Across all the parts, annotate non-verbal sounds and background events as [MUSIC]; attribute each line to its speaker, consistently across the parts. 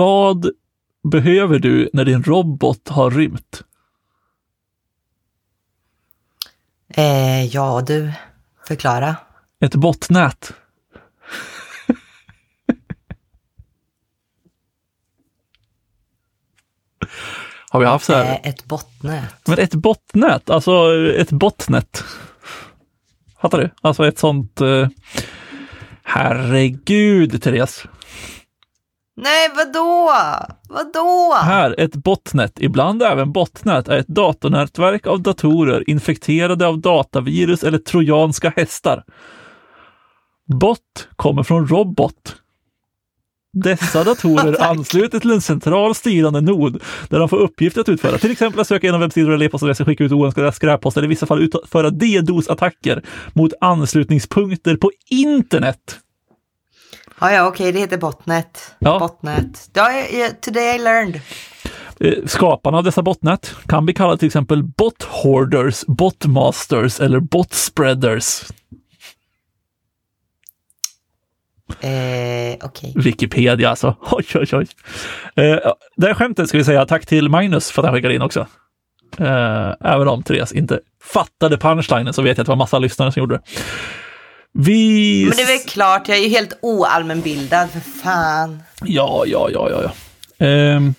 Speaker 1: Vad behöver du när din robot har rymt?
Speaker 2: Eh, ja, du. Förklara.
Speaker 1: Ett bottnät. Har vi haft så här?
Speaker 2: Eh, ett bottnät.
Speaker 1: Men ett bottnät, alltså ett bottnet. Fattar du? Alltså ett sånt... Eh... Herregud, Therese.
Speaker 2: Nej, vadå? Vadå?
Speaker 1: Här, ett botnet, ibland även botnät, är ett datornätverk av datorer infekterade av datavirus eller trojanska hästar. Bot kommer från robot. Dessa [LAUGHS] datorer ansluter till en central styrande nod där de får uppgift att utföra, till exempel att söka igenom webbsidor eller e-postadresser, skicka ut oönskade skräppost eller i vissa fall utföra DDoS-attacker mot anslutningspunkter på internet.
Speaker 2: Ja, ja, okej, det heter botnet.
Speaker 1: Ja.
Speaker 2: Botnet. Ja, today I learned.
Speaker 1: Eh, Skaparna av dessa botnät kan bli kallade till exempel bot hoarders, botmasters eller bot spreaders.
Speaker 2: Eh, okej.
Speaker 1: Wikipedia alltså. [LAUGHS] Oj, oj, oj. Eh, det här skämtet ska vi säga tack till Magnus för att han skickade in också. Eh, även om Therese inte fattade punchlinen så vet jag att det var massa lyssnare som gjorde det. Vi...
Speaker 2: Men det är väl klart, jag är ju helt oallmänbildad, för fan.
Speaker 1: Ja, ja, ja, ja. ja. Ehm,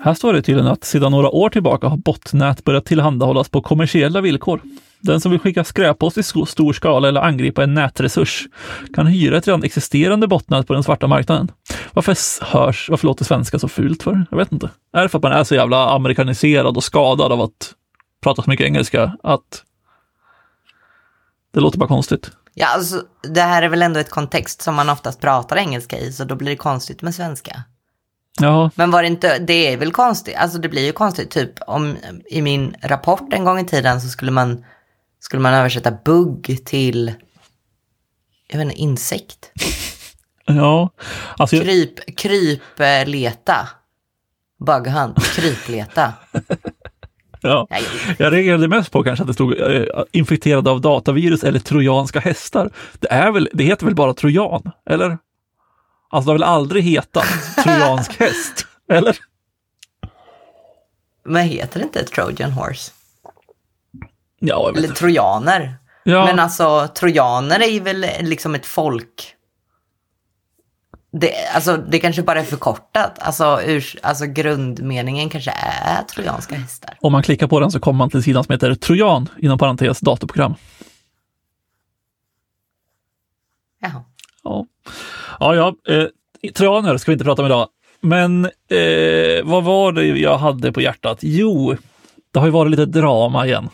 Speaker 1: här står det tydligen att sedan några år tillbaka har botnät börjat tillhandahållas på kommersiella villkor. Den som vill skicka skräppost i stor skala eller angripa en nätresurs kan hyra ett redan existerande botnät på den svarta marknaden. Varför hörs, varför låter svenska så fult för? Jag vet inte. Är det för att man är så jävla amerikaniserad och skadad av att prata så mycket engelska att det låter bara konstigt?
Speaker 2: Ja, alltså, det här är väl ändå ett kontext som man oftast pratar engelska i, så då blir det konstigt med svenska.
Speaker 1: Ja,
Speaker 2: Men var det inte, det är väl konstigt, alltså det blir ju konstigt, typ om i min rapport en gång i tiden så skulle man, skulle man översätta bugg till, jag vet inte, insekt. [LAUGHS]
Speaker 1: ja. Alltså,
Speaker 2: Kryp, krypleta. Bughunt, krypleta. [LAUGHS]
Speaker 1: ja. Jag reagerade mest på kanske att det stod eh, infekterad av datavirus eller trojanska hästar. Det, är väl, det heter väl bara trojan, eller? Alltså det har väl aldrig hetat trojansk [LAUGHS] häst, eller?
Speaker 2: Men heter det inte Trojan Horse?
Speaker 1: Ja,
Speaker 2: Eller trojaner.
Speaker 1: Ja,
Speaker 2: Men alltså, trojaner är ju väl liksom ett folk. Det, alltså, det kanske bara är förkortat. Alltså, ur, alltså grundmeningen kanske är trojanska hästar.
Speaker 1: om man klickar på den så kommer man till sidan som heter trojan, inom parentes datorprogram.
Speaker 2: Jaha.
Speaker 1: Ja, ja, ja eh, trojaner ska vi inte prata om idag. Men eh, vad var det jag hade på hjärtat? Jo, det har ju varit lite drama igen.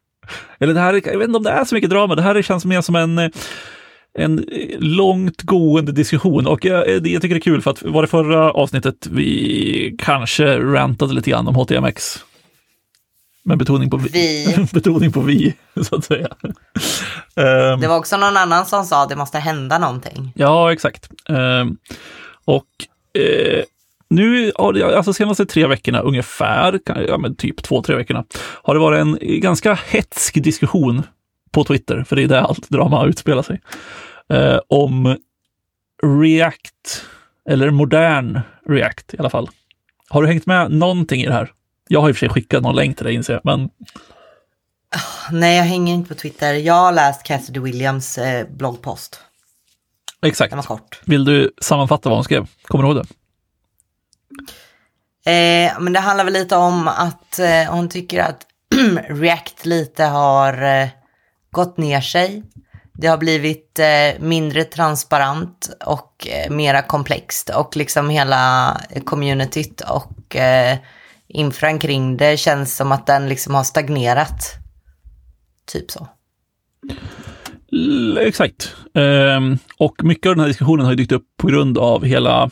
Speaker 1: [LAUGHS] Eller det här, är- jag vet inte om det är så mycket drama, det här känns mer som en, eh, en eh, långt gående diskussion. Och jag, eh, jag tycker det är kul för att var det förra avsnittet vi kanske rantade lite grann om HTMX. Med betoning på vi.
Speaker 2: Vi. [LAUGHS]
Speaker 1: betoning på vi, [LAUGHS] så att säga. Ehm,
Speaker 2: Det var också någon annan som sa att det måste hända någonting.
Speaker 1: Ja, exakt. Ehm, och eh, nu, alltså senaste tre veckorna ungefär, ja men typ två, tre veckorna, har det varit en ganska hetsk diskussion på Twitter, för det är där allt drama utspelar sig, eh, om React, eller modern React i alla fall. Har du hängt med någonting i det här? Jag har i och för sig skickat någon länk till dig inser jag, men
Speaker 2: Nej, jag hänger inte på Twitter. Jag har läst Cassidy Williams eh, bloggpost.
Speaker 1: exakt.
Speaker 2: Den var kort.
Speaker 1: Vill du sammanfatta vad hon skrev? Kommer du ihåg det?
Speaker 2: Eh, men det handlar väl lite om att eh, hon tycker att [CLEARS THROAT] React lite har eh, gått ner sig. Det har blivit eh, mindre transparent och eh, mera komplext och liksom hela communityt och eh, infran kring det känns som att den liksom har stagnerat. Typ så.
Speaker 1: L- Exakt. Ehm, och mycket av den här diskussionen har ju dykt upp på grund av hela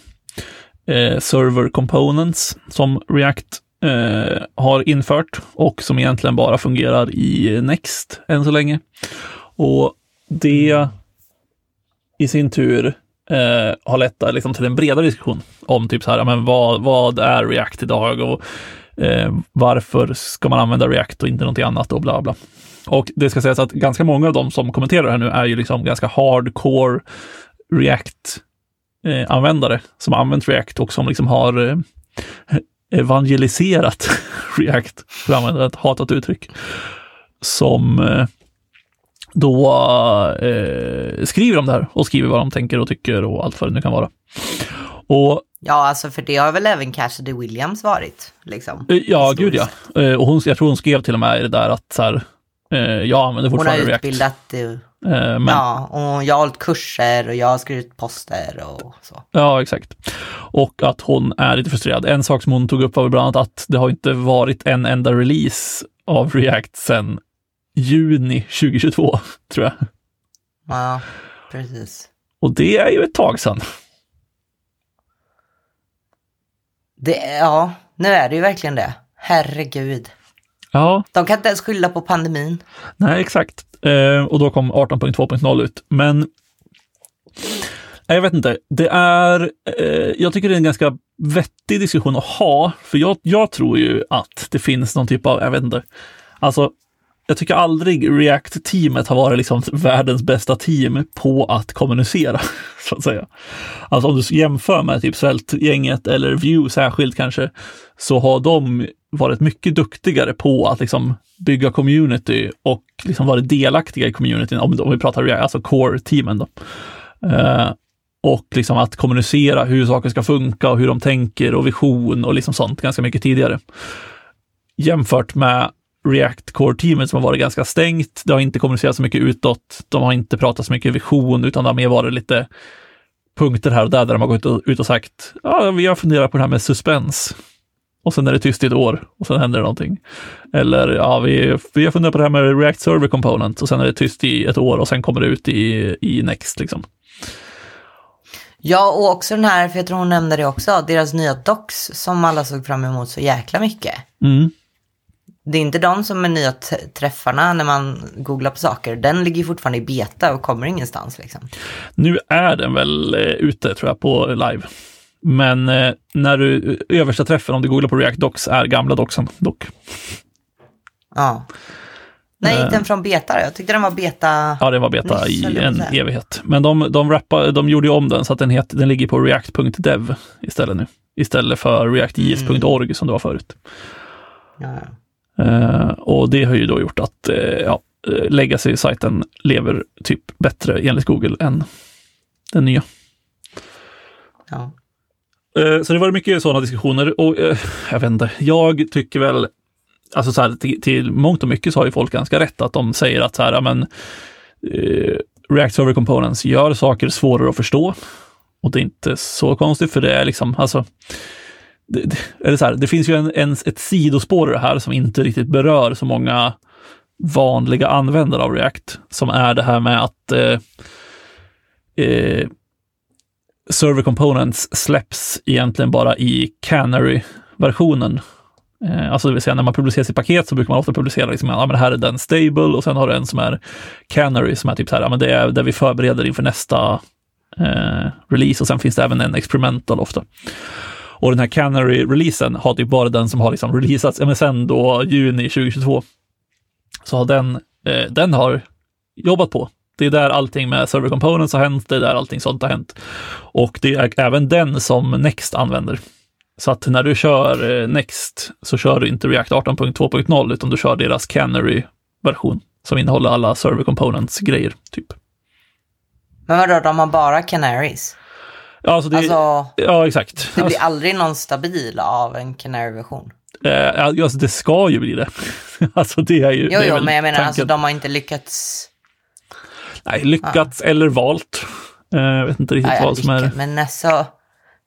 Speaker 1: eh, server components som React eh, har infört och som egentligen bara fungerar i Next än så länge. Och det i sin tur eh, har lett liksom, till en bredare diskussion om typ så här, men vad, vad är React idag och eh, varför ska man använda React och inte någonting annat och bla bla. Och det ska sägas att ganska många av de som kommenterar här nu är ju liksom ganska hardcore React-användare eh, som har använt React och som liksom har eh, evangeliserat [LAUGHS] React, för att använda ett hatat uttryck, som eh, då eh, skriver om det här och skriver vad de tänker och tycker och allt vad det nu kan vara. Och,
Speaker 2: Ja, alltså för det har väl även Cassidy Williams varit, liksom.
Speaker 1: eh, ja, gud ja. Eh, och hon, jag tror hon skrev till och med det där att så här, eh, jag använder
Speaker 2: Hon har
Speaker 1: fortfarande React.
Speaker 2: Eh,
Speaker 1: men,
Speaker 2: ja, och jag har hållit kurser och jag har skrivit poster och så.
Speaker 1: Ja, exakt. Och att hon är lite frustrerad. En sak som hon tog upp var bland annat att det har inte varit en enda release av React sedan juni 2022, [LAUGHS] tror jag.
Speaker 2: Ja, precis.
Speaker 1: Och det är ju ett tag sedan.
Speaker 2: Det, ja, nu är det ju verkligen det. Herregud.
Speaker 1: Ja,
Speaker 2: De kan inte ens skylla på pandemin.
Speaker 1: nej exakt. Eh, och då kom 18.2.0 ut. Men eh, jag vet inte. Det är, eh, jag tycker det är en ganska vettig diskussion att ha. För jag, jag tror ju att det finns någon typ av, jag vet inte, alltså jag tycker aldrig React-teamet har varit liksom världens bästa team på att kommunicera, [LAUGHS] så att säga. Alltså om du jämför med typ Svältgänget eller Vue särskilt kanske, så har de varit mycket duktigare på att liksom bygga community och liksom varit delaktiga i communityn, om, om vi pratar React, alltså core-teamen då. Eh, och liksom att kommunicera hur saker ska funka och hur de tänker och vision och liksom sånt ganska mycket tidigare. Jämfört med React Core-teamet som har varit ganska stängt. Det har inte kommunicerat så mycket utåt. De har inte pratat så mycket vision, utan det har mer varit lite punkter här och där, där de har gått ut och sagt, ja, vi har funderat på det här med suspens. Och sen är det tyst i ett år och sen händer det någonting. Eller ja, vi, vi har funderat på det här med React Server Component och sen är det tyst i ett år och sen kommer det ut i, i Next. Liksom.
Speaker 2: Ja, och också den här, för jag tror hon nämnde det också, deras nya docs som alla såg fram emot så jäkla mycket.
Speaker 1: Mm.
Speaker 2: Det är inte de som är nya träffarna när man googlar på saker. Den ligger fortfarande i beta och kommer ingenstans liksom.
Speaker 1: Nu är den väl eh, ute tror jag på live. Men eh, när du översta träffen, om du googlar på React Docs, är gamla docsen dock.
Speaker 2: Ja. Nej,
Speaker 1: Eh.
Speaker 2: inte den från beta. Jag tyckte den var beta.
Speaker 1: Ja, det var beta
Speaker 2: Nyss,
Speaker 1: i en evighet. Men de, de, rappade, de gjorde ju om den så att den, het, den ligger på react.dev istället nu. Istället för reactjs.org som det var förut.
Speaker 2: Ja.
Speaker 1: Eh, och det har ju då gjort att eh, ja, eh, legacy-sajten lever typ bättre enligt Google än den nya.
Speaker 2: ja.
Speaker 1: Eh, så det var mycket sådana diskussioner och eh, jag vet inte, jag tycker väl, alltså så här, till, till mångt och mycket så har ju folk ganska rätt att de säger att så här, ja, men eh, React Server Components gör saker svårare att förstå. Och det är inte så konstigt för det är liksom, alltså, det, det, eller så här, det finns ju en, en, ett sidospår i det här som inte riktigt berör så många vanliga användare av React, som är det här med att eh, eh, Server Components släpps egentligen bara i Canary-versionen. Eh, alltså det vill säga när man publicerar sitt paket så brukar man ofta publicera liksom, ja men det här är den stable och sen har du en som är Canary som är typ så här, ja men det är där vi förbereder inför nästa eh, release och sen finns det även en experimental ofta. Och den här Canary-releasen har typ bara den som har liksom releasats, ja men sen då juni 2022. Så har den, eh, den har jobbat på. Det är där allting med server components har hänt, det är där allting sånt har hänt. Och det är även den som Next använder. Så att när du kör eh, Next så kör du inte React 18.2.0 utan du kör deras Canary-version som innehåller alla server components-grejer. Typ.
Speaker 2: Men vadå, de har bara canaries?
Speaker 1: Ja, alltså det,
Speaker 2: Alltså,
Speaker 1: ja exakt.
Speaker 2: det blir
Speaker 1: Alltså,
Speaker 2: aldrig någon stabil av en canary-version.
Speaker 1: eh, alltså, det ska ju bli det. [LAUGHS] alltså det är ju
Speaker 2: Jo, jo, men jag menar
Speaker 1: tanken.
Speaker 2: alltså de har inte lyckats.
Speaker 1: Nej, lyckats eller valt. Eh, Jag vet inte riktigt
Speaker 2: Ja, ja,
Speaker 1: vad som är...
Speaker 2: Men alltså,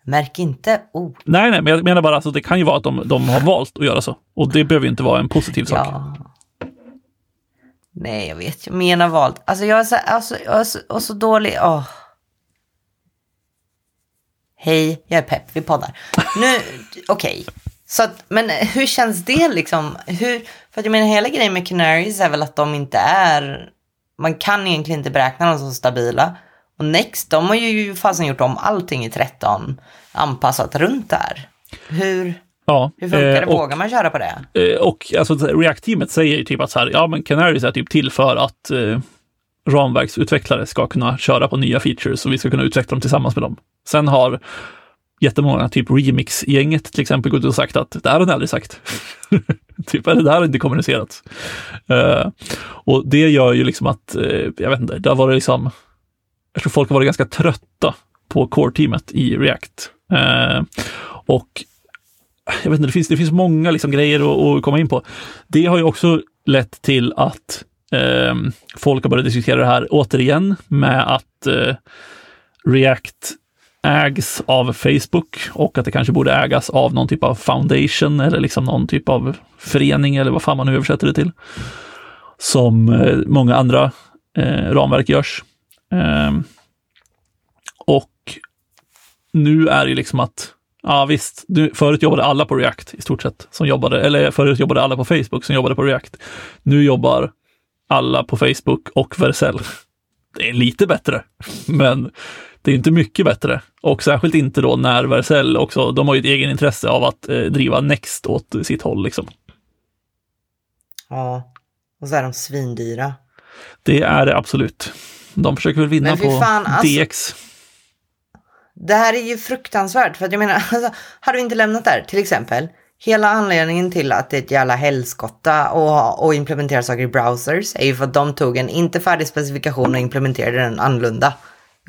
Speaker 2: märk inte oh,
Speaker 1: Nej, nej, men jag menar bara att alltså, det kan ju vara att de, de har valt att göra så. Och det behöver ju inte vara en positiv sak.
Speaker 2: ja. Nej, jag vet. Jag menar valt. Alltså jag är så, alltså, jag är så, och så dålig. Åh. Hej, jag är pepp. Vi poddar. Nu, [LAUGHS] okej. Så att, men hur känns det liksom? Hur, för jag menar hela grejen med Canaries är väl att de inte är, man kan egentligen inte beräkna dem som stabila. Och Next, de har ju fasen gjort om allting i 13, anpassat runt där. Hur,
Speaker 1: Ja,
Speaker 2: hur funkar det?
Speaker 1: eh, och,
Speaker 2: Vågar man köra på det?
Speaker 1: eh, och alltså, React-teamet säger typ att så här, ja men Canaries är typ till för att eh, ramverksutvecklare ska kunna köra på nya features och vi ska kunna utveckla dem tillsammans med dem. Sen har jättemånga, typ Remix-gänget till exempel, gått ut och sagt att det här har ni aldrig sagt. [LAUGHS] typ, eller det här har inte kommunicerats. Uh, och det gör ju liksom att, uh, jag vet inte, det har varit liksom, jag tror folk har varit ganska trötta på core-teamet i React. Uh, och jag vet inte, det finns, det finns många liksom grejer att, att komma in på. Det har ju också lett till att folk har börjat diskutera det här återigen med att React ägs av Facebook och att det kanske borde ägas av någon typ av foundation eller liksom någon typ av förening eller vad fan man nu översätter det till. Som eh, många andra eh, ramverk görs. Eh, och nu är det liksom att Ja visst, nu, förut jobbade alla på React i stort sett, som jobbade, eller förut jobbade alla på Facebook som jobbade på React. Nu jobbar alla på Facebook och Vercel. [LAUGHS] Det är lite bättre, men det är inte mycket bättre. Och särskilt inte då när Vercel också, de har ju ett egen intresse av att eh, driva Next åt sitt håll liksom.
Speaker 2: Ja, och så är de svindyra.
Speaker 1: Det är det absolut. De försöker väl vinna på fan, alltså, DX.
Speaker 2: Det här är ju fruktansvärt, för att jag menar, [LAUGHS] alltså, hade vi inte lämnat där, till exempel, hela anledningen till att det är ett jävla helskotta och, och implementera saker i browsers är ju för att de tog en inte färdig specifikation och implementerade den annorlunda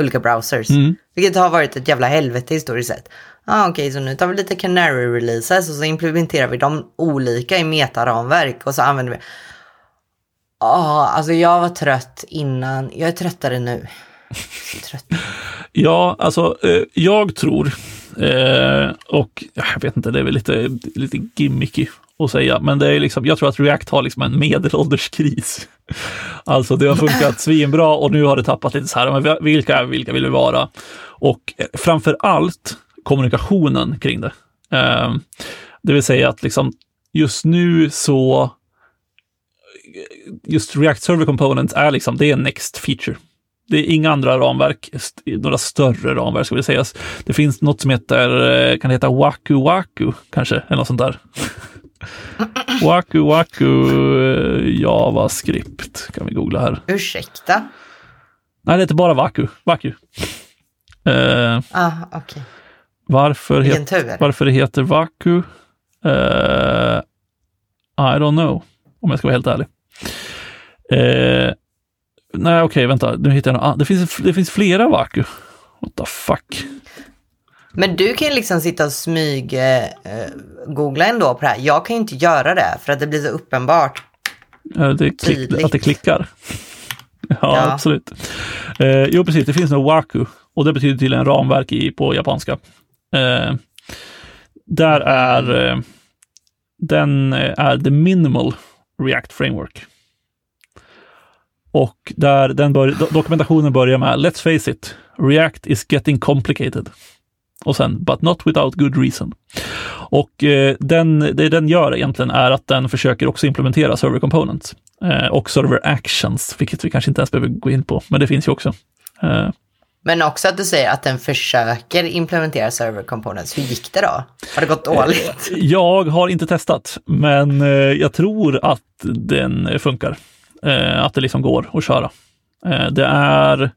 Speaker 2: olika browsers. Mm. Vilket har varit ett jävla helvete historiskt sett. Ah, Okej, okay, så nu tar vi lite Canary-releases och så implementerar vi dem olika i metaramverk och så använder vi... Ja, ah, alltså jag var trött innan. Jag är tröttare nu.
Speaker 1: Trött. [LAUGHS] Ja, alltså eh, jag tror, eh, och jag vet inte, det är väl lite, lite gimmicky att säga, men det är liksom, jag tror att React har liksom en medelålderskris. Alltså det har funkat [LAUGHS] svinbra och nu har det tappat lite så här, men vilka, vilka vill vi vara? Och eh, framför allt kommunikationen kring det. Det vill säga att liksom just nu så just React Server Components är liksom, det är next feature det är inga andra ramverk, några större ramverk ska vi säga. Det finns något som heter, eh, kan det heta Waku Waku kanske, eller något sånt där. [LAUGHS] [LAUGHS] Waku Waku eh, JavaScript kan vi googla här.
Speaker 2: Ursäkta?
Speaker 1: Nej, det heter bara Waku. Waku.
Speaker 2: Uh, ah, okay.
Speaker 1: varför, het, varför det heter Waku? Uh, I don't know, om jag ska vara helt ärlig. Uh, Nej, okej, okay, vänta. Nu hittar jag något. Det finns, det finns flera Vaku. What the fuck?
Speaker 2: Men du kan ju liksom sitta och smyg eh, googla ändå på det här. Jag kan ju inte göra det för att det blir så uppenbart.
Speaker 1: Ja, det klick, att det klickar. [LAUGHS] ja, ja, absolut. Eh, jo, precis. Det finns nog Waku och det betyder tydligen ramverk i, på japanska. Eh, där är eh, den är the minimal React Framework. Och där den bör, dokumentationen börjar med Let's face it, React is getting complicated. Och sen But not without good reason. Och eh, den, det den gör egentligen är att den försöker också implementera server components eh, och server actions, vilket vi kanske inte ens behöver gå in på, men det finns ju också. Eh.
Speaker 2: Men också att du säger att den försöker implementera server components. Hur gick det då? Har det gått dåligt?
Speaker 1: Eh, jag har inte testat, men eh, jag tror att den funkar eh, att det liksom går att köra. Det är,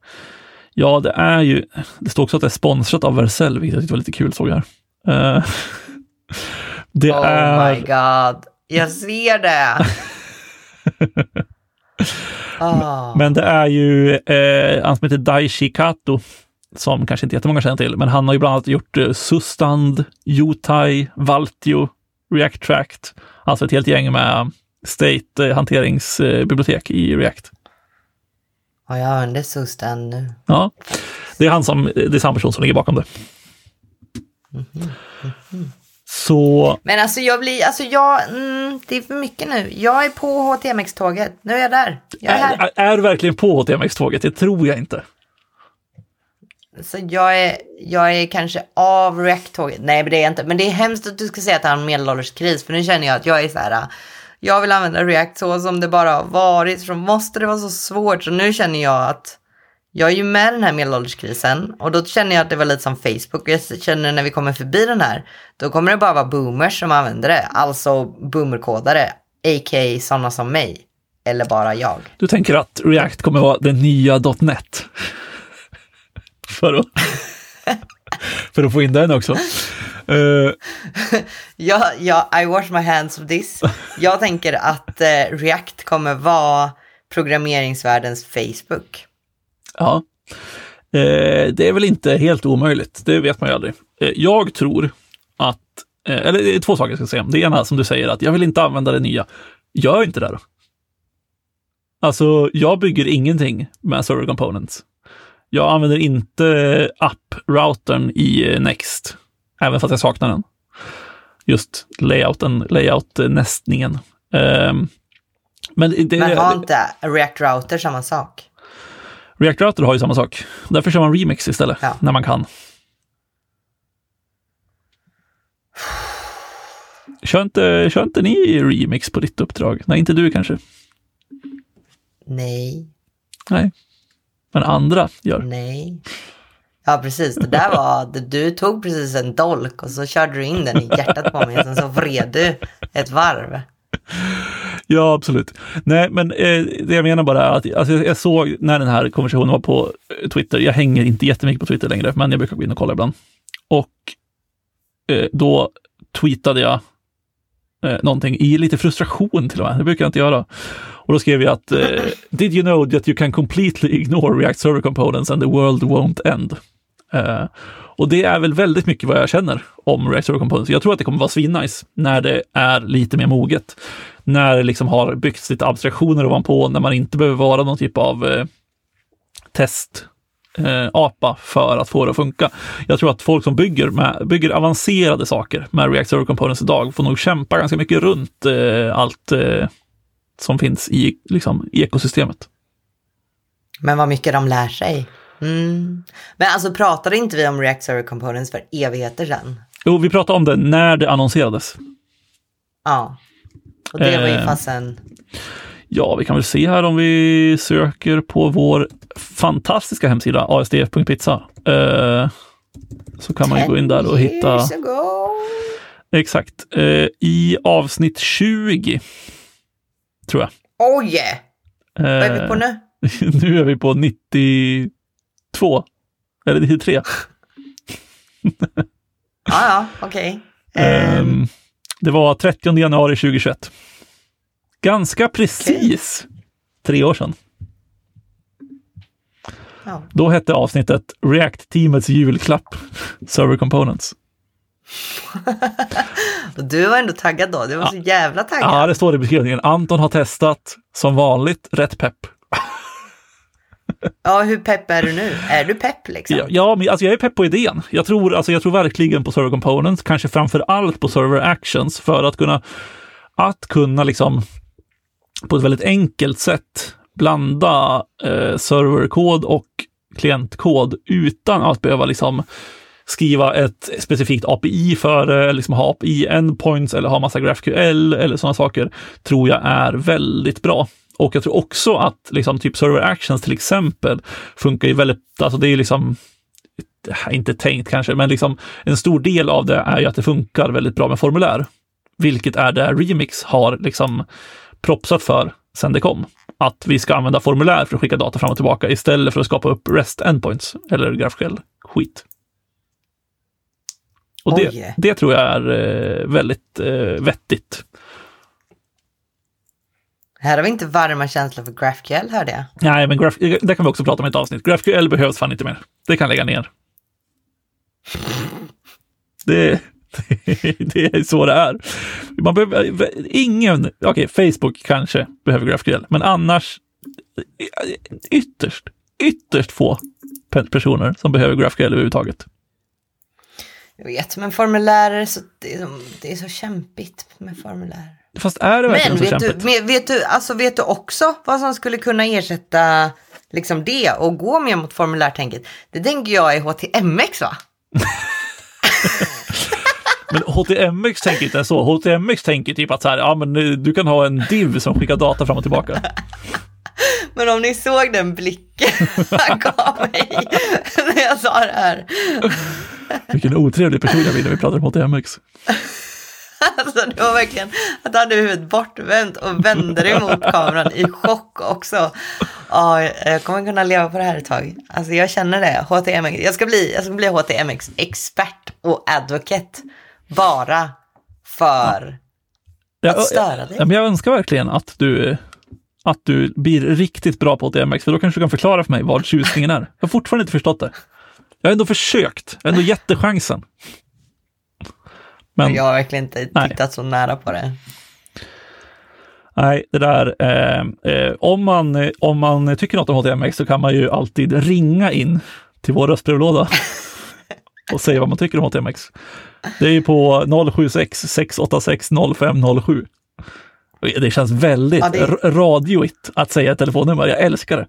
Speaker 1: ja det är ju, det står också att det är sponsrat av Vercel, vilket jag tyckte var lite kul såg jag här. Eh, [LAUGHS]
Speaker 2: det oh är... my god, jag ser det! [LAUGHS]
Speaker 1: oh. Men det är ju eh, han som heter Daishi Kato, som kanske inte jättemånga känner till, men han har ju bland annat gjort eh, Sustand, Utai, Valtio, React Tract, alltså ett helt gäng med state-hanteringsbibliotek i React.
Speaker 2: Ja, jag använder Sustan nu.
Speaker 1: Ja, det är, han som, det är samma person som ligger bakom det.
Speaker 2: Mm -hmm. Mm -hmm.
Speaker 1: Så...
Speaker 2: Men alltså jag blir, alltså jag, mm, det är för mycket nu. Jag är på HTMX-tåget. Nu är jag där. Jag är,
Speaker 1: är, är, du verkligen på HTMX-tåget? Det tror jag inte.
Speaker 2: Så jag är, jag är kanske av React-tåget. Nej, men det är jag inte. Men det är hemskt att du ska säga att det är en medelålderskris. För nu känner jag att jag är så här, jag vill använda React så som det bara har varit, så måste det vara så svårt. Så nu känner jag att jag är ju med i den här medelålderskrisen och då känner jag att det var lite som Facebook. Jag känner när vi kommer förbi den här, då kommer det bara vara boomers som använder det, alltså boomerkodare, a.k.a. sådana som mig. eller bara jag?
Speaker 1: Du tänker att React kommer vara det nya .NET? [LAUGHS] för, att, [LAUGHS] för att få in den också. Uh,
Speaker 2: ja, ja, I wash my hands of this. Jag tänker att uh, React kommer vara programmeringsvärldens Facebook.
Speaker 1: Ja, uh, det är väl inte helt omöjligt. Det vet man ju aldrig. jag tror att, eller det är två saker jag ska säga. Det ena som du säger att jag vill inte använda det nya. Gör inte det då. Alltså, jag bygger ingenting med server components. Jag använder inte app-routern i Next, även fast jag saknar den. Just layouten, layout-nästningen. Um,
Speaker 2: men, det, men har inte React Router samma sak?
Speaker 1: React Router har ju samma sak. Därför kör man Remix istället, ja. när man kan. Kör inte, kör inte ni Remix på ditt uppdrag? Nej, inte du kanske?
Speaker 2: Nej.
Speaker 1: Nej. Men andra gör.
Speaker 2: Nej. Ja, precis. Det där var, du tog precis en dolk och så körde du in den i hjärtat på mig och sen så vred du ett varv.
Speaker 1: Ja, absolut. Nej, men eh, det jag menar bara är att alltså, jag såg när den här konversationen var på Twitter. Jag hänger inte jättemycket på Twitter längre, men jag brukar gå in och kolla ibland. Och eh, då tweetade jag eh, någonting i lite frustration till och med. Det brukar jag inte göra. Och då skrev jag att eh, Did you know that you can completely ignore React Server Components and the world won't end? Uh, och det är väl väldigt mycket vad jag känner om React Server Components. Jag tror att det kommer vara svinnice när det är lite mer moget. När det liksom har byggts lite abstraktioner ovanpå, när man inte behöver vara någon typ av eh, test eh, apa för att få det att funka. Jag tror att folk som bygger, med, bygger avancerade saker med React Server Components idag får nog kämpa ganska mycket runt eh, allt eh, som finns i liksom, ekosystemet.
Speaker 2: Men vad mycket de lär sig. Mm. Men alltså pratade inte vi om React Server Components för evigheter sedan?
Speaker 1: Jo, vi pratade om det när det annonserades.
Speaker 2: Ja, och det var ju eh, fasen...
Speaker 1: Ja, vi kan väl se här om vi söker på vår fantastiska hemsida asdf.pizza. Eh, så kan man gå in där och hitta... Ago. Exakt. Eh, I avsnitt 20 tror jag.
Speaker 2: Oj! Eh, Vad är vi på nu? [LAUGHS]
Speaker 1: nu är vi på 92. Eller 93.
Speaker 2: ja, ja, okej. Okay. Um,
Speaker 1: ehm, det var 30 januari 2021. Ganska precis okay. tre år sedan. Ja. Då hette avsnittet React-teamets julklapp, Server Components. [LAUGHS]
Speaker 2: du var ändå taggad då, du var ja. så jävla taggad.
Speaker 1: Ja, det står i beskrivningen. Anton har testat, som vanligt, rätt pepp.
Speaker 2: ja, hur pepp är du nu? Är du pepp liksom?
Speaker 1: Ja, ja men alltså jag är pepp på idén. Jag tror, alltså, jag tror verkligen på server components, kanske framför allt på server actions för att kunna, att kunna liksom på ett väldigt enkelt sätt blanda eh, serverkod och klientkod utan att behöva liksom skriva ett specifikt API för det, liksom ha API endpoints eller ha massa GraphQL eller sådana saker, tror jag är väldigt bra. Och jag tror också att liksom typ server actions till exempel funkar ju väldigt, alltså det är liksom inte tänkt kanske, men liksom en stor del av det är ju att det funkar väldigt bra med formulär. Vilket är det Remix har liksom propsat för sedan det kom. Att vi ska använda formulär för att skicka data fram och tillbaka istället för att skapa upp REST endpoints eller GraphQL skit. Och det, det, tror jag är eh, väldigt eh, vettigt.
Speaker 2: Här har vi inte varma känslor för GraphQL hörde jag.
Speaker 1: Nej, men graf, det kan vi också prata om i ett avsnitt. GraphQL behövs fan inte mer. Det kan lägga ner. [LAUGHS] Det, [LAUGHS] det, är så det är. Man behöver, ingen, okej, okay, Facebook kanske behöver GraphQL, men annars ytterst, ytterst få personer som behöver GraphQL överhuvudtaget.
Speaker 2: Jag vet, men formulär är så, det är så, det är så kämpigt med formulär.
Speaker 1: Fast är det verkligen
Speaker 2: men,
Speaker 1: så kämpigt?
Speaker 2: Du, men vet du, alltså vet du också vad som skulle kunna ersätta liksom det och gå mer mot formulärtänket? Det tänker jag är HTMX va? [LAUGHS]
Speaker 1: Men HTMX tänker inte så. HTMX tänker typ att så här, ja men du kan ha en div som skickar data fram och tillbaka. [LAUGHS]
Speaker 2: Men om ni såg den blicken [LAUGHS] han gav mig när jag sa det här.
Speaker 1: Vilken otrevlig person jag blir när vi pratar om HTMX. [LAUGHS]
Speaker 2: Alltså det var verkligen att du hade huvudet bortvänt och vände dig mot kameran i chock också. Ja, jag kommer kunna leva på det här ett tag. Alltså jag känner det. HTMX. Jag ska bli, jag ska bli HTMX-expert och advocate. Bara för
Speaker 1: Ja,
Speaker 2: att störa dig.
Speaker 1: Ja, men jag önskar verkligen att du, att du blir riktigt bra på HTMX, för då kanske du kan förklara för mig vad tjusningen är. Jag har fortfarande inte förstått det. Jag har ändå försökt, jag har ändå gett det chansen. Men
Speaker 2: Jag har verkligen inte
Speaker 1: Nej.
Speaker 2: tittat så nära på det.
Speaker 1: nej, det där, eh, eh, om, man, om man tycker något om HTMX så kan man ju alltid ringa in till vår röstbrevlåda [LAUGHS] och säga vad man tycker om HTMX. Det är ju på 076 686 0507. Det känns väldigt
Speaker 2: Ja, det-
Speaker 1: radioigt att säga ett telefonnummer. Jag älskar det.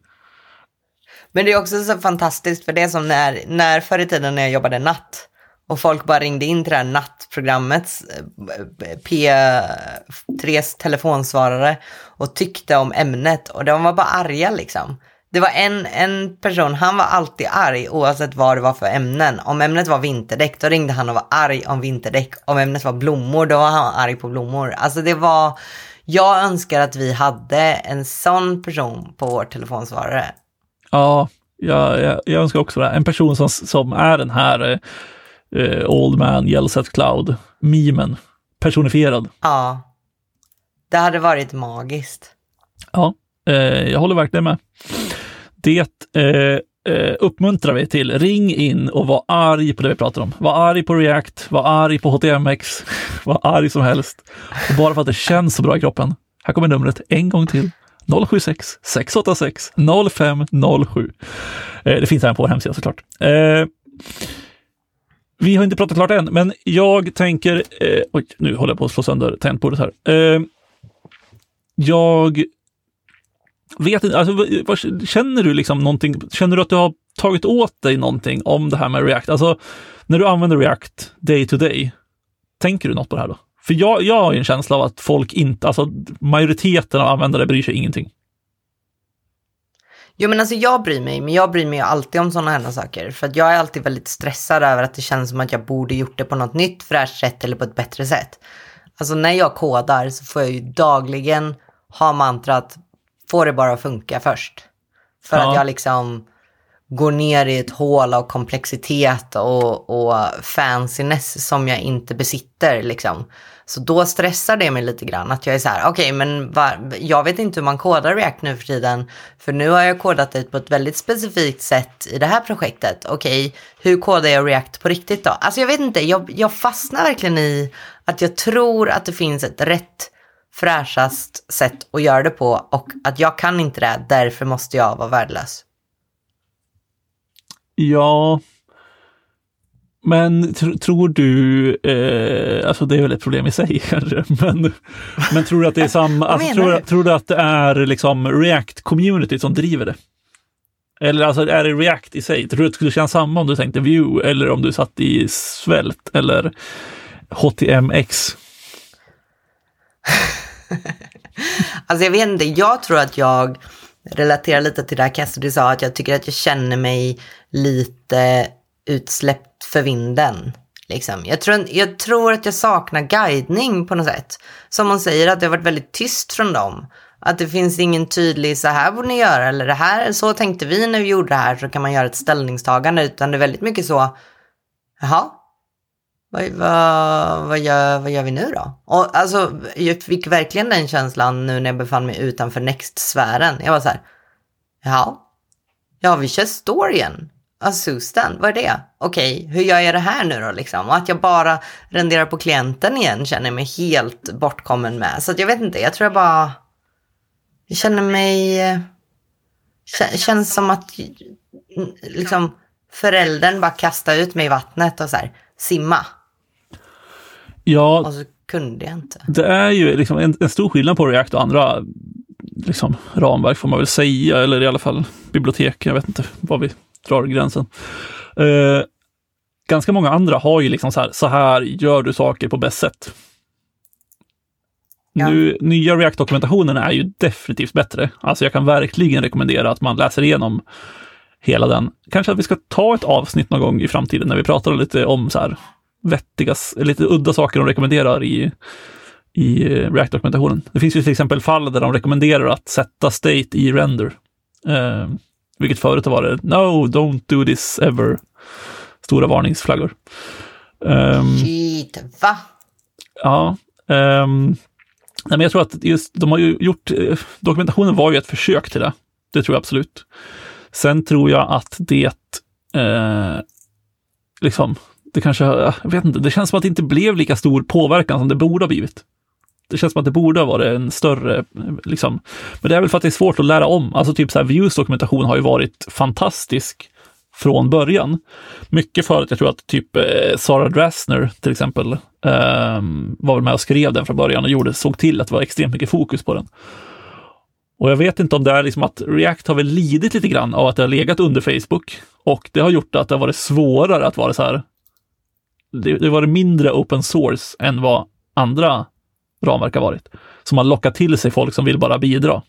Speaker 2: Men det är också så fantastiskt för det är som när, när förr i tiden när jag jobbade natt och folk bara ringde in till det här nattprogrammets eh, P3s telefonsvarare och tyckte om ämnet och de var bara arga liksom. Det var en, en person, han var alltid arg oavsett vad det var för ämnen. Om ämnet var vinterdäck, då ringde han och var arg om vinterdäck. Om ämnet var blommor, då var han arg på blommor. Alltså det var, jag önskar att vi hade en sån person på vår telefonsvarare.
Speaker 1: Ja, jag, jag, jag önskar också det. En person som, som är den här eh, Old Man Yells at Cloud, memen, personifierad.
Speaker 2: Ja. Det hade varit magiskt.
Speaker 1: Ja, eh, jag håller verkligen med. Det eh, eh, uppmuntrar vi till. Ring in och var arg på det vi pratar om. Var arg på React, var arg på HTMX, [LAUGHS] var arg som helst. Och bara för att det känns så bra i kroppen. Här kommer numret en gång till. 076 686 0507. Eh, det finns även på vår hemsida såklart. Eh, vi har inte pratat klart än, men jag tänker... Eh, oj, nu håller jag på att slå sönder tangentbordet här. Eh, jag vet inte, alltså, vad- känner du liksom någonting, känner du att du har tagit åt dig någonting om det här med React? Alltså, när du använder React day to day, tänker du något på det här då? För jag, jag har ju en känsla av att folk inte, alltså majoriteten av användare bryr sig ingenting.
Speaker 2: Jo men alltså jag bryr mig, men jag bryr mig ju alltid om sådana här saker. För att jag är alltid väldigt stressad över att det känns som att jag borde gjort det på något nytt fräscht sätt eller på ett bättre sätt. Alltså när jag kodar så får jag ju dagligen ha mantrat, får det bara funka först. För
Speaker 1: Ja.
Speaker 2: att jag liksom går ner i ett hål av komplexitet och, och fanciness som jag inte besitter liksom. Så då stressar det mig lite grann att jag är så här, okej men va, jag vet inte hur man kodar React nu för tiden. För nu har jag kodat det på ett väldigt specifikt sätt i det här projektet. Okej, hur kodar jag React på riktigt då? Alltså jag vet inte, jag, jag fastnar verkligen i att jag tror att det finns ett rätt fräschast sätt att göra det på och att jag kan inte det, därför måste jag vara värdelös.
Speaker 1: Ja, men tr tror du, eh, alltså det är väl ett problem i sig [LAUGHS] kanske, men, men tror du att det är samma, alltså, tror,
Speaker 2: du?
Speaker 1: tror du att det är liksom React-community som driver det? Eller alltså är det React i sig? Tror du att det skulle kännas samma om du tänkte Vue eller om du satt i Svelte eller HTMX? [LAUGHS] [LAUGHS]
Speaker 2: Alltså jag vet inte, jag tror att jag relaterar lite till det här Cassidy sa, att jag tycker att jag känner mig lite utsläppt för vinden. Liksom. Jag, tror, jag tror att jag saknar guidning på något sätt. Som hon säger, att det har varit väldigt tyst från dem. Att det finns ingen tydlig, så här borde ni göra, eller det här, så tänkte vi när vi gjorde det här, så kan man göra ett ställningstagande. Utan det är väldigt mycket så, jaha, vad, vad, vad, gör, vad gör vi nu då? Och alltså, jag fick verkligen den känslan nu när jag befann mig utanför Next-sfären. Jag var så här, ja, ja vi kör storyn. Asustan, vad är det? Okej, hur gör jag det här nu då liksom? Och att jag bara renderar på klienten igen känner jag mig helt bortkommen med. Så att jag vet inte, jag tror jag bara, jag känner mig, känns som att liksom föräldern bara kastar ut mig i vattnet och så här, simma.
Speaker 1: Ja,
Speaker 2: Och så kunde jag inte.
Speaker 1: det är ju liksom en, en stor skillnad på React och andra liksom, ramverk får man väl säga, eller i alla fall bibliotek. Jag vet inte var vi drar gränsen. Eh, ganska många andra har ju liksom så här, så här gör du saker på bäst sätt.
Speaker 2: Ja.
Speaker 1: Nu, nya React-dokumentationen är ju definitivt bättre. Alltså jag kan verkligen rekommendera att man läser igenom hela den. Kanske att vi ska ta ett avsnitt någon gång i framtiden när vi pratar lite om så här, vettiga, lite udda saker de rekommenderar i, i eh, React-dokumentationen. Det finns ju till exempel fall där de rekommenderar att sätta state i render. Eh, vilket förut har varit no, don't do this ever. Stora varningsflaggor.
Speaker 2: Um, Shit, va?
Speaker 1: Ja. Um, nej, men jag tror att just de har ju gjort, eh, dokumentationen var ju ett försök till det. Det tror jag absolut. Sen tror jag att det, eh, liksom, det kanske, jag vet inte, det känns som att det inte blev lika stor påverkan som det borde ha blivit. Det känns som att det borde ha varit en större, liksom, men det är väl för att det är svårt att lära om. Alltså typ så här, Views dokumentation har ju varit fantastisk från början. Mycket för att jag tror att typ eh, Sara Drasner till exempel eh, var med och skrev den från början och gjorde, såg till att det var extremt mycket fokus på den. Och jag vet inte om det är liksom att React har väl lidit lite grann av att det har legat under Facebook och det har gjort att det har varit svårare att vara så här. Det, det varit mindre open source än vad andra ramverk har varit. Som har lockat till sig folk som vill bara bidra.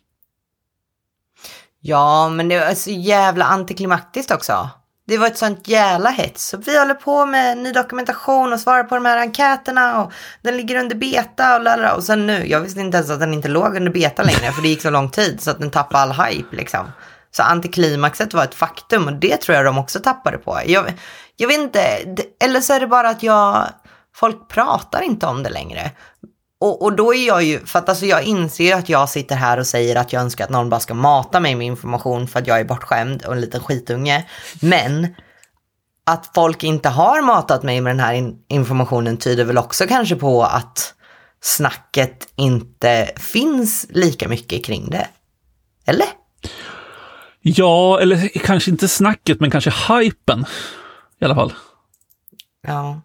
Speaker 2: Ja, men det var så jävla antiklimaktiskt också. Det var ett sånt jävla hets. Så vi håller på med ny dokumentation och svarar på de här enkäterna och den ligger under beta och lalala. Och sen nu, jag visste inte ens att den inte låg under beta längre för det gick så lång tid så att den tappade all hype liksom. Så antiklimaxet var ett faktum och det tror jag de också tappade på. Jag, jag vet inte, eller så är det bara att jag, folk pratar inte om det längre. Och, och då är jag ju, för att alltså jag inser ju att jag sitter här och säger att jag önskar att någon bara ska mata mig med information för att jag är bortskämd och en liten skitunge. Men att folk inte har matat mig med den här in informationen tyder väl också kanske på att snacket inte finns lika mycket kring det. Eller?
Speaker 1: Ja, eller kanske inte snacket, men kanske hypen i alla fall.
Speaker 2: Ja.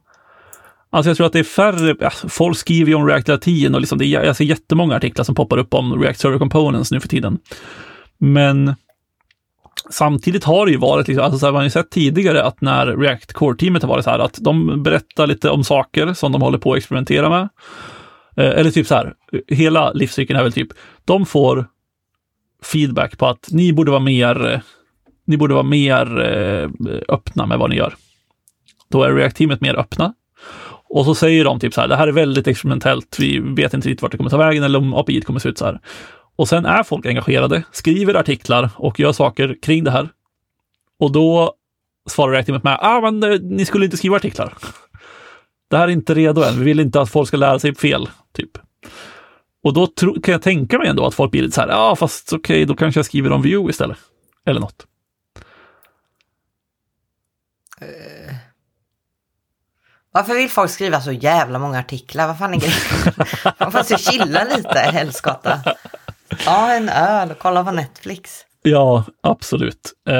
Speaker 1: Alltså jag tror att det är färre, ja, folk skriver ju om React hela tiden och liksom det är, jag ser jättemånga artiklar som poppar upp om React Server Components nu för tiden. Men samtidigt har det ju varit, liksom, alltså så här, man har ju sett tidigare att när React Core-teamet har varit så här att de berättar lite om saker som de håller på att experimentera med. Eh, eller typ så här, hela livscykeln är väl typ, de får feedback på att ni borde vara mer, ni borde vara mer eh, öppna med vad ni gör. Då är React-teamet mer öppna och så säger de typ så här, det här är väldigt experimentellt, vi vet inte riktigt vart det kommer ta vägen eller om API kommer se ut så här. Och sen är folk engagerade, skriver artiklar och gör saker kring det här. Och då svarar Reactimet med, ah men eh, ni skulle inte skriva artiklar. Det här är inte redo än, vi vill inte att folk ska lära sig fel, typ. Och då kan jag tänka mig ändå att folk blir lite så här, ja ah, fast okej, okay, då kanske jag skriver om view istället. Eller något.
Speaker 2: Uh. Varför vill folk skriva så jävla många artiklar? Vad fan är grejen? [LAUGHS] Man får chilla lite, helskotta. Ta en öl och kolla på Netflix.
Speaker 1: Ja, absolut. Uh,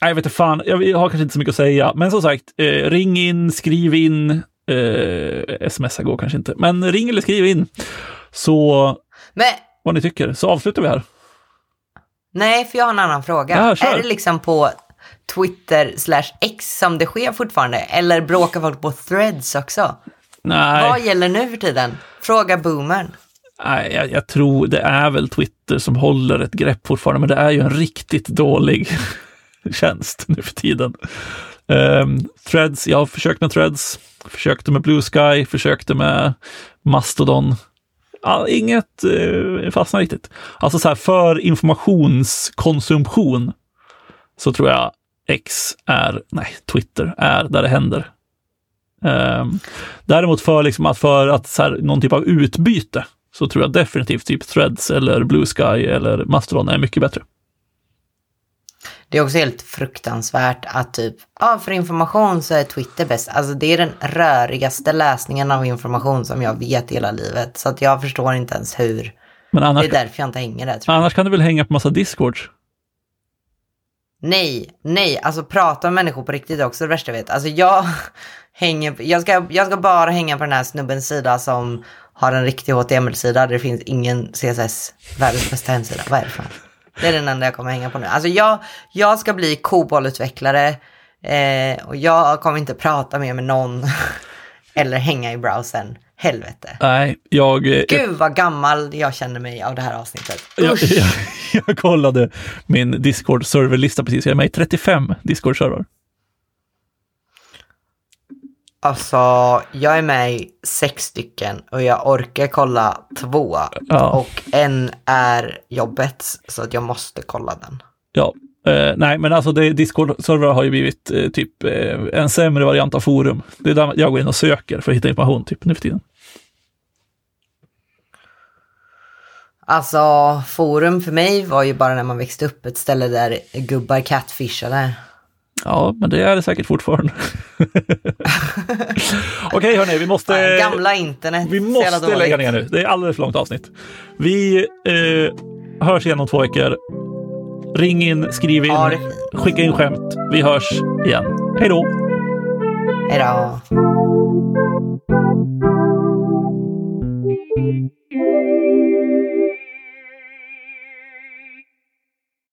Speaker 1: jag vet inte fan, jag har kanske inte så mycket att säga. Men som sagt, uh, ring in, skriv in. Uh, smsa går kanske inte, men ring eller skriv in. Så
Speaker 2: men...
Speaker 1: vad ni tycker, så avslutar vi här.
Speaker 2: Nej, för jag har en annan fråga. Ja, är det liksom på Twitter slash X som det sker fortfarande? Eller bråkar folk på threads också?
Speaker 1: Nej.
Speaker 2: Vad gäller nu för tiden? Fråga boomern.
Speaker 1: Nej, jag, jag, tror det är väl Twitter som håller ett grepp fortfarande, men det är ju en riktigt dålig [LAUGHS] tjänst nu för tiden. Um, threads, jag har försökt med threads, försökte med Blue Sky, försökte med Mastodon. Ja, inget uh, fastnar riktigt. Alltså så här, för informationskonsumtion så tror jag X är, nej, Twitter är där det händer. Um, däremot för, liksom att, för att så här, någon typ av utbyte så tror jag definitivt typ Threads eller Blue Sky eller Mastodon är mycket bättre.
Speaker 2: Det är också helt fruktansvärt att typ, ja för information så är Twitter bäst. Alltså det är den rörigaste läsningen av information som jag vet hela livet. Så att jag förstår inte ens hur. Men annars, det är därför jag inte hänger där.
Speaker 1: Annars kan du väl hänga på massa discords?
Speaker 2: Nej, nej, alltså prata med människor på riktigt är också det värsta jag vet. Alltså jag [LAUGHS] hänger, jag ska, jag ska bara hänga på den här snubbens sida som har en riktig HTML-sida där det finns ingen CSS, världens bästa hemsida. Vad är det för Det är den enda jag kommer hänga på nu. Alltså jag, jag ska bli COBOL-utvecklare eh, och jag kommer inte prata mer med någon [LAUGHS] eller hänga i browsern. Helvete.
Speaker 1: Nej, jag... Eh,
Speaker 2: Gud vad gammal jag känner mig av det här avsnittet.
Speaker 1: Jag, jag, jag kollade min Discord-serverlista precis. Jag är med i 35 Discord-server.
Speaker 2: Alltså, jag är med i sex stycken och jag orkar kolla två.
Speaker 1: Ja.
Speaker 2: Och en är jobbet, så att jag måste kolla den.
Speaker 1: Ja, eh, nej, men alltså Discord-servrar har ju blivit eh, typ eh, en sämre variant av forum. Det är där jag går in och söker för att hitta information typ nu för tiden.
Speaker 2: Alltså, forum för mig var ju bara när man växte upp ett ställe där gubbar catfishade.
Speaker 1: Ja, men det är det säkert fortfarande. [LAUGHS] Okej, hörni, vi måste...
Speaker 2: Gamla internet.
Speaker 1: Vi måste lägga ner nu. Det är alldeles för långt avsnitt. Vi eh, hörs igen om två veckor. Ring in, skriv in,
Speaker 2: ja, det...
Speaker 1: skicka in skämt. Vi hörs igen. Hej då!
Speaker 2: Hej då!